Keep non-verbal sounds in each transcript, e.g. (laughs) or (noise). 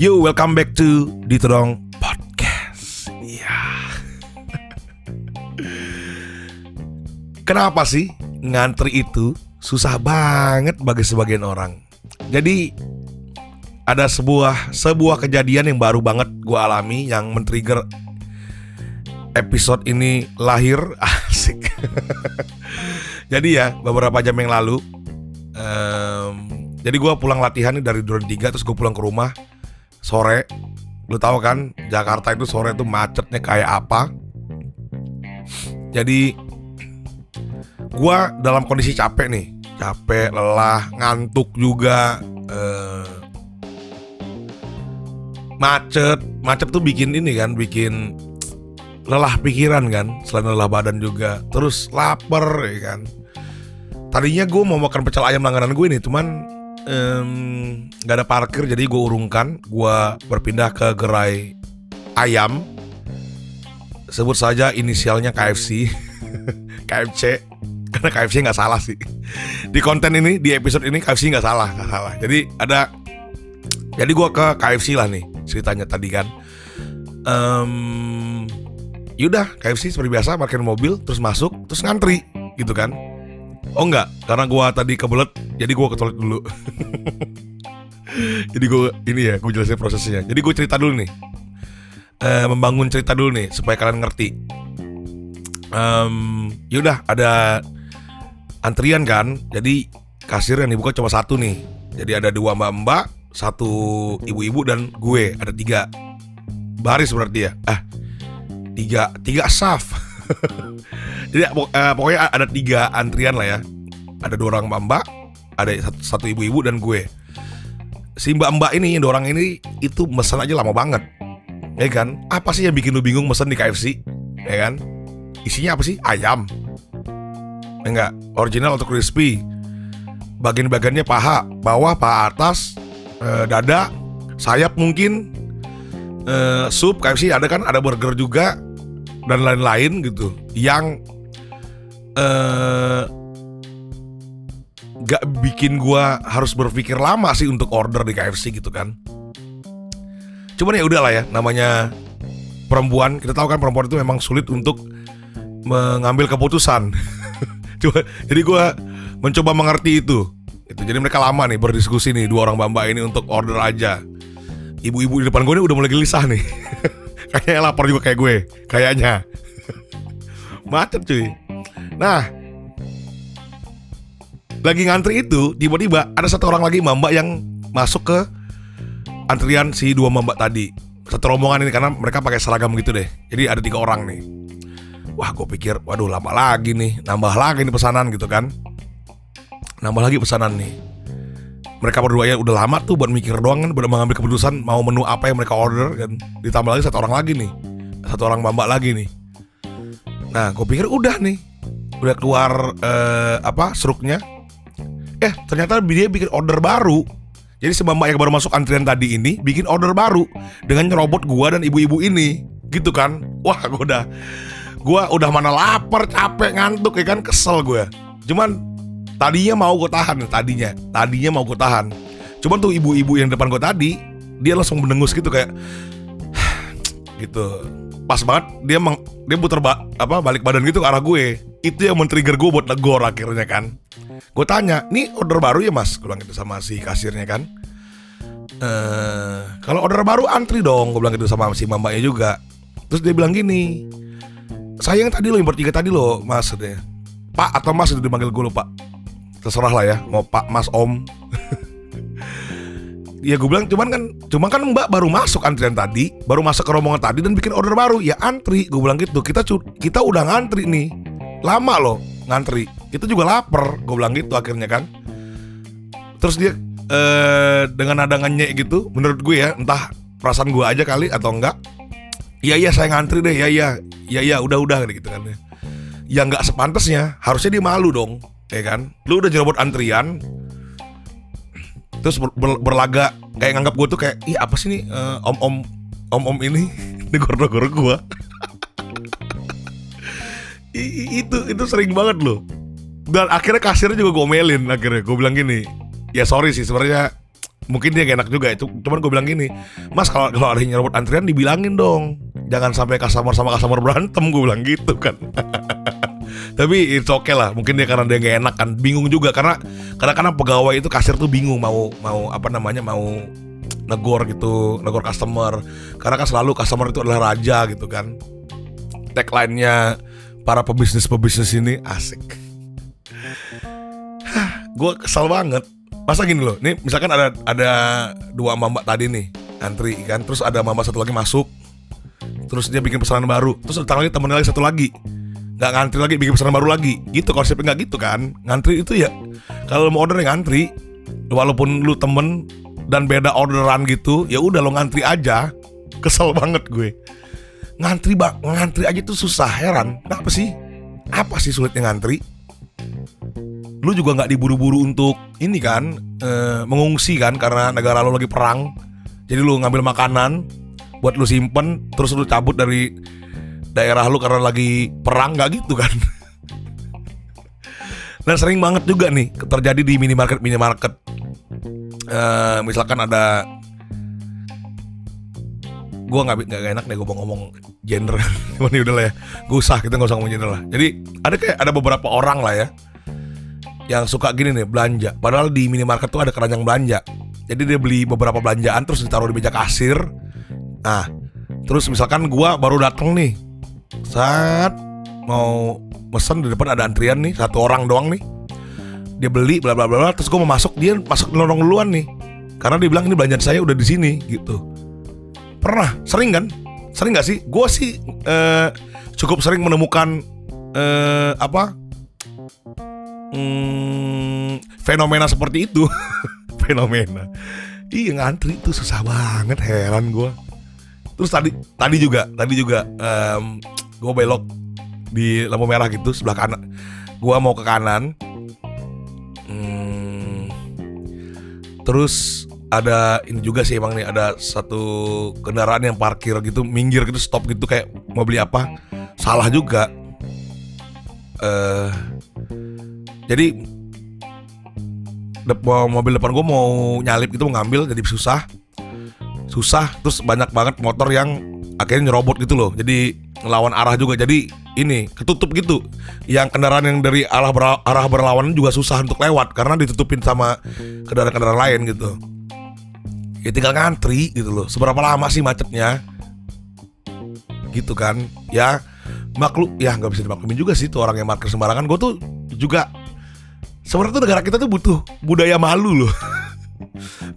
Yo, welcome back to Ditodong Podcast. Iya. Kenapa sih ngantri itu susah banget bagi sebagian orang? Jadi ada sebuah sebuah kejadian yang baru banget gue alami yang men-trigger episode ini lahir (laughs) asik. jadi ya beberapa jam yang lalu, um, jadi gue pulang latihan dari Duren 3 terus gue pulang ke rumah sore. Lu tahu kan Jakarta itu sore itu macetnya kayak apa? Jadi gue dalam kondisi capek nih, capek, lelah, ngantuk juga. Uh, macet macet tuh bikin ini kan bikin lelah pikiran kan selain lelah badan juga terus lapar ya kan tadinya gue mau makan pecel ayam langganan gue nih cuman nggak gak ada parkir jadi gue urungkan. Gue berpindah ke gerai ayam. Sebut saja inisialnya KFC (laughs) KFC karena KFC nggak salah sih. Di konten ini di episode ini KFC nggak salah nggak salah. Jadi ada jadi gue ke KFC lah nih ceritanya tadi kan. Um, yaudah KFC seperti biasa parkir mobil terus masuk terus ngantri gitu kan oh enggak. Karena gue tadi kebelet jadi gue ke toilet dulu. (laughs) Jadi gue ini ya gue jelasin prosesnya. Jadi gue cerita dulu nih. Uh, membangun cerita dulu nih supaya kalian ngerti. Um, yaudah ada antrian kan? Jadi kasir yang dibuka cuma satu nih. Jadi ada dua mbak-mbak satu ibu-ibu dan gue. Ada tiga. Baris berarti ya? Ah tiga tiga saf (laughs) jadi uh, pokoknya ada tiga antrian lah ya. Ada dua orang mbak ada satu, ibu-ibu dan gue. Si mbak-mbak ini dua orang ini itu mesen aja lama banget. Ya kan? Apa sih yang bikin lu bingung mesen di KFC ya kan? Isinya apa sih? Ayam. Enggak? Original atau crispy. Bagian-bagiannya paha. Bawah paha atas uh, dada, sayap mungkin, uh, sup KFC ada kan, ada burger juga dan lain-lain gitu. Yang uh, gak bikin gua harus berpikir lama sih untuk order di KFC gitu kan. Cuman ya udahlah ya, namanya perempuan, kita tahu kan perempuan itu memang sulit untuk mengambil keputusan. (laughs) Coba, jadi gue mencoba mengerti itu itu jadi mereka lama nih berdiskusi nih dua orang mbak-mbak ini untuk order aja. Ibu-ibu di depan gue ini udah mulai gelisah nih. (laughs) Kayaknya lapar juga kayak gue, kayaknya. (laughs) Macet cuy. Nah, lagi ngantri itu tiba-tiba ada satu orang lagi mbak yang masuk ke antrian si dua mbak tadi. Satu rombongan ini karena mereka pakai seragam gitu deh. Jadi ada tiga orang nih. Wah, gue pikir, waduh lama lagi nih, nambah lagi nih pesanan gitu kan. Nambah lagi pesanan nih. Mereka berdua ya udah lama tuh buat mikir doang kan udah mengambil keputusan mau menu apa yang mereka order kan. Ditambah lagi satu orang lagi nih. Satu orang mbak lagi nih. Nah gue pikir udah nih udah keluar eh, apa struknya eh ternyata dia bikin order baru. Jadi si mbak yang baru masuk antrian tadi ini bikin order baru dengan nyerobot gua dan ibu-ibu ini. Gitu kan? Wah gue udah gua udah mana lapar capek ngantuk ya kan? Kesel gue cuman Tadinya mau gue tahan tadinya, tadinya mau gue tahan. Cuman tuh ibu-ibu yang depan gue tadi, dia langsung mendengus gitu kayak (sighs) gitu. Pas banget dia meng, dia putar ba, apa balik badan gitu ke arah gue. Itu yang men-trigger gue buat negor akhirnya kan. Gue tanya, "Nih order baru ya, Mas?" Gue bilang gitu sama si kasirnya kan. Eh, kalau order baru antri dong, gue bilang gitu sama si mamanya juga. Terus dia bilang gini, "Saya yang tadi lo yang bertiga tadi lo, Mas." Deh. Pak atau Mas itu dipanggil gue lupa terserah lah ya mau pak mas om (laughs) ya gue bilang cuman kan cuma kan mbak baru masuk antrian tadi baru masuk ke rombongan tadi dan bikin order baru ya antri gue bilang gitu kita kita udah ngantri nih lama loh ngantri. Kita juga lapar gue bilang gitu akhirnya kan. Terus dia eh, dengan nada nganyek gitu menurut gue ya entah perasaan gue aja kali atau enggak iya iya saya ngantri deh ya iya ya ya udah udah gitu kan ya. Ya nggak sepantasnya harusnya dia malu dong ya kan. Lu udah jerobot antrian terus ber, ber, berlaga kayak nganggap gue tuh kayak ih apa sih nih uh, om om om om ini (laughs) negor-negor gue itu itu sering banget loh. Dan akhirnya kasirnya juga gomelin akhirnya. Gue bilang gini ya sorry sih sebenarnya mungkin dia gak enak juga itu. Cuman gue bilang gini mas kalau kalau ada yang nyerobot antrian dibilangin dong. Jangan sampai customer sama customer berantem gue bilang gitu kan. (laughs) Tapi it's okay lah mungkin dia karena dia gak enak kan. Bingung juga karena karena karena pegawai itu kasir tuh bingung mau mau apa namanya mau negor gitu negor customer. Karena kan selalu customer itu adalah raja gitu kan. Tagline-nya para pebisnis pebisnis ini asik. Gue kesal banget. Masa gini loh nih misalkan ada ada dua mama tadi nih antri kan? Terus ada mama satu lagi masuk. Terus dia bikin pesanan baru. Terus datang lagi temennya lagi satu lagi. Nggak ngantri lagi bikin pesanan baru lagi. Gitu konsepnya nggak gitu kan? Ngantri itu ya kalau mau order yang ngantri. Walaupun lu temen dan beda orderan gitu ya udah lo ngantri aja. Kesel banget gue ngantri bak ngantri aja tuh susah heran. Kenapa sih? Apa sih sulitnya ngantri? Lu juga nggak diburu-buru untuk ini kan e, mengungsi kan karena negara lu lagi perang. Jadi lu ngambil makanan buat lu simpen terus lu cabut dari daerah lu karena lagi perang nggak gitu kan? (laughs) Dan sering banget juga nih terjadi di minimarket minimarket e, misalkan ada gue nggak nggak enak deh gue ngomong gender (laughs) cuman ya udah lah ya gue usah kita nggak usah ngomong gender lah jadi ada kayak ada beberapa orang lah ya yang suka gini nih belanja. Padahal di minimarket tuh ada keranjang belanja. Jadi dia beli beberapa belanjaan terus ditaruh di meja kasir. Nah, terus misalkan gua baru dateng nih. Saat mau mesen di depan ada antrian nih, satu orang doang nih. Dia beli bla bla bla terus gua mau masuk dia masuk lorong duluan nih. Karena dia bilang ini belanjaan saya udah di sini gitu. Pernah, sering kan? Sering gak sih? Gue sih eh, cukup sering menemukan eh, apa? Hmm, fenomena seperti itu. (laughs) Fenomena. Iya ngantri itu susah banget heran gue terus tadi tadi juga tadi juga um, gue belok di lampu merah gitu sebelah kanan. Gue mau ke kanan. Hmm, terus ada ini juga sih emang nih ada satu kendaraan yang parkir gitu minggir gitu stop gitu kayak mau beli apa salah juga. Uh, jadi mobil depan gue mau nyalip gitu mau ngambil jadi susah. Susah terus banyak banget motor yang akhirnya nyerobot gitu loh jadi ngelawan arah juga. Jadi ini ketutup gitu. Yang kendaraan yang dari arah arah berlawanan juga susah untuk lewat karena ditutupin sama kendaraan-kendaraan lain gitu ya tinggal ngantri gitu loh. Seberapa lama sih macetnya? Gitu kan. Ya maklum ya nggak bisa dimaklumin juga sih tuh orang yang parkir sembarangan. Gue tuh juga sebenarnya tuh negara kita tuh butuh budaya malu loh. (laughs)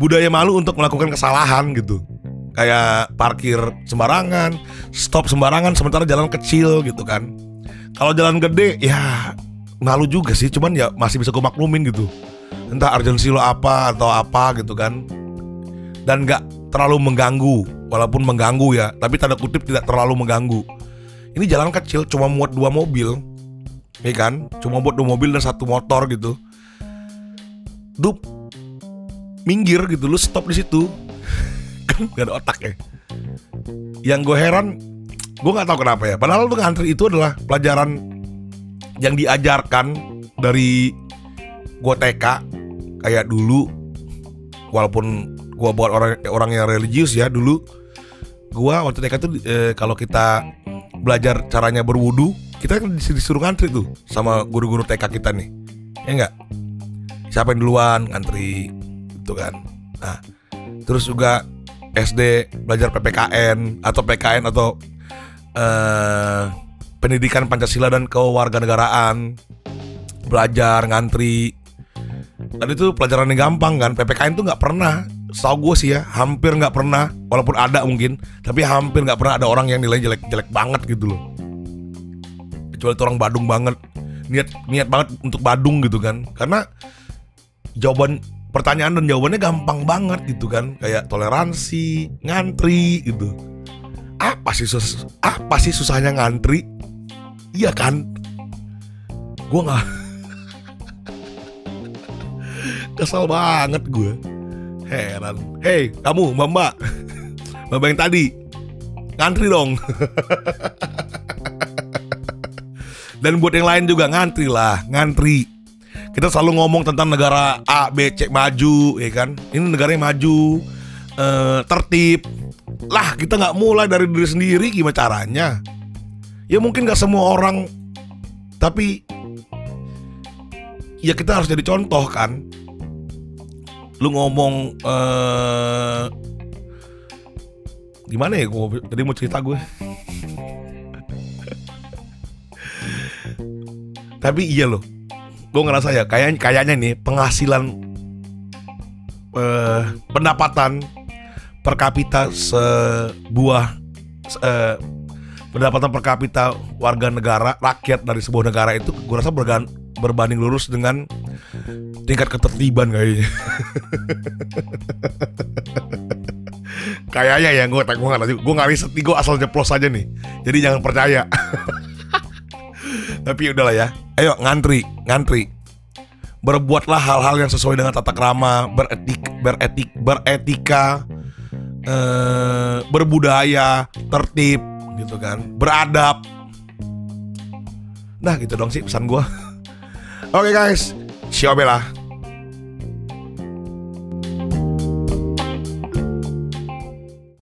Budaya malu untuk melakukan kesalahan gitu. Kayak parkir sembarangan stop sembarangan sementara jalan kecil gitu kan. Kalau jalan gede ya malu juga sih. Cuman ya masih bisa gue maklumin gitu. Entah urgensi lo apa atau apa gitu kan dan nggak terlalu mengganggu walaupun mengganggu ya tapi tanda kutip tidak terlalu mengganggu. Ini jalan kecil cuma muat dua mobil ya kan? Cuma buat dua mobil dan satu motor gitu. Dup minggir gitu lu stop di situ. (laughs) Kan gak ada otak ya. Yang gue heran gue nggak tahu kenapa ya. Padahal tuh ngantri itu adalah pelajaran yang diajarkan dari gue TK kayak dulu. Walaupun gue buat orang orang yang religius ya dulu. Gue waktu TK tuh eh, kalau kita belajar caranya berwudu kita kan disuruh ngantri tuh sama guru-guru TK kita nih. Ya enggak? Siapa yang duluan? Ngantri gitu kan. Nah terus juga SD belajar PPKN atau PKN atau uh, pendidikan Pancasila dan kewarganegaraan. Belajar ngantri. Dan itu pelajaran yang gampang kan PPKN tuh nggak pernah Tahu gue sih ya hampir nggak pernah walaupun ada mungkin tapi hampir nggak pernah ada orang yang nilai jelek jelek banget gitu loh. Kecuali orang Badung banget. Niat niat banget untuk Badung gitu kan. Karena jawaban pertanyaan dan jawabannya gampang banget gitu kan. Kayak toleransi ngantri gitu. Apa sih sus apa sih susahnya ngantri? Iya kan? Gue nggak (laughs) kesel banget gue heran hei kamu mbak mbak yang tadi ngantri dong (laughs) Dan buat yang lain juga ngantri lah, ngantri. kita selalu ngomong tentang negara A, B, C maju, ya kan? Ini negaranya maju, eh, tertib. Lah kita nggak mulai dari diri sendiri gimana caranya? Ya mungkin nggak semua orang, tapi ya kita harus jadi contoh kan. Lu ngomong eh, gimana ya? Gue tadi mau cerita gue. (laughs) Tapi iya loh, gue ngerasa ya kayak kayaknya nih penghasilan eh, pendapatan per kapita sebuah eh, pendapatan per kapita warga negara rakyat dari sebuah negara itu gue rasa berbanding lurus dengan tingkat ketertiban kayaknya. kayaknya ya gue tak gue nggak gue nggak riset gue asal jeplos aja nih. Jadi jangan percaya. (laughs) Tapi udahlah ya. Ayo ngantri ngantri. Berbuatlah hal-hal yang sesuai dengan tata krama beretik beretik beretika eh, berbudaya tertib gitu kan. Beradab. Nah gitu dong sih pesan gue (laughs) oke guys 西奥贝拉。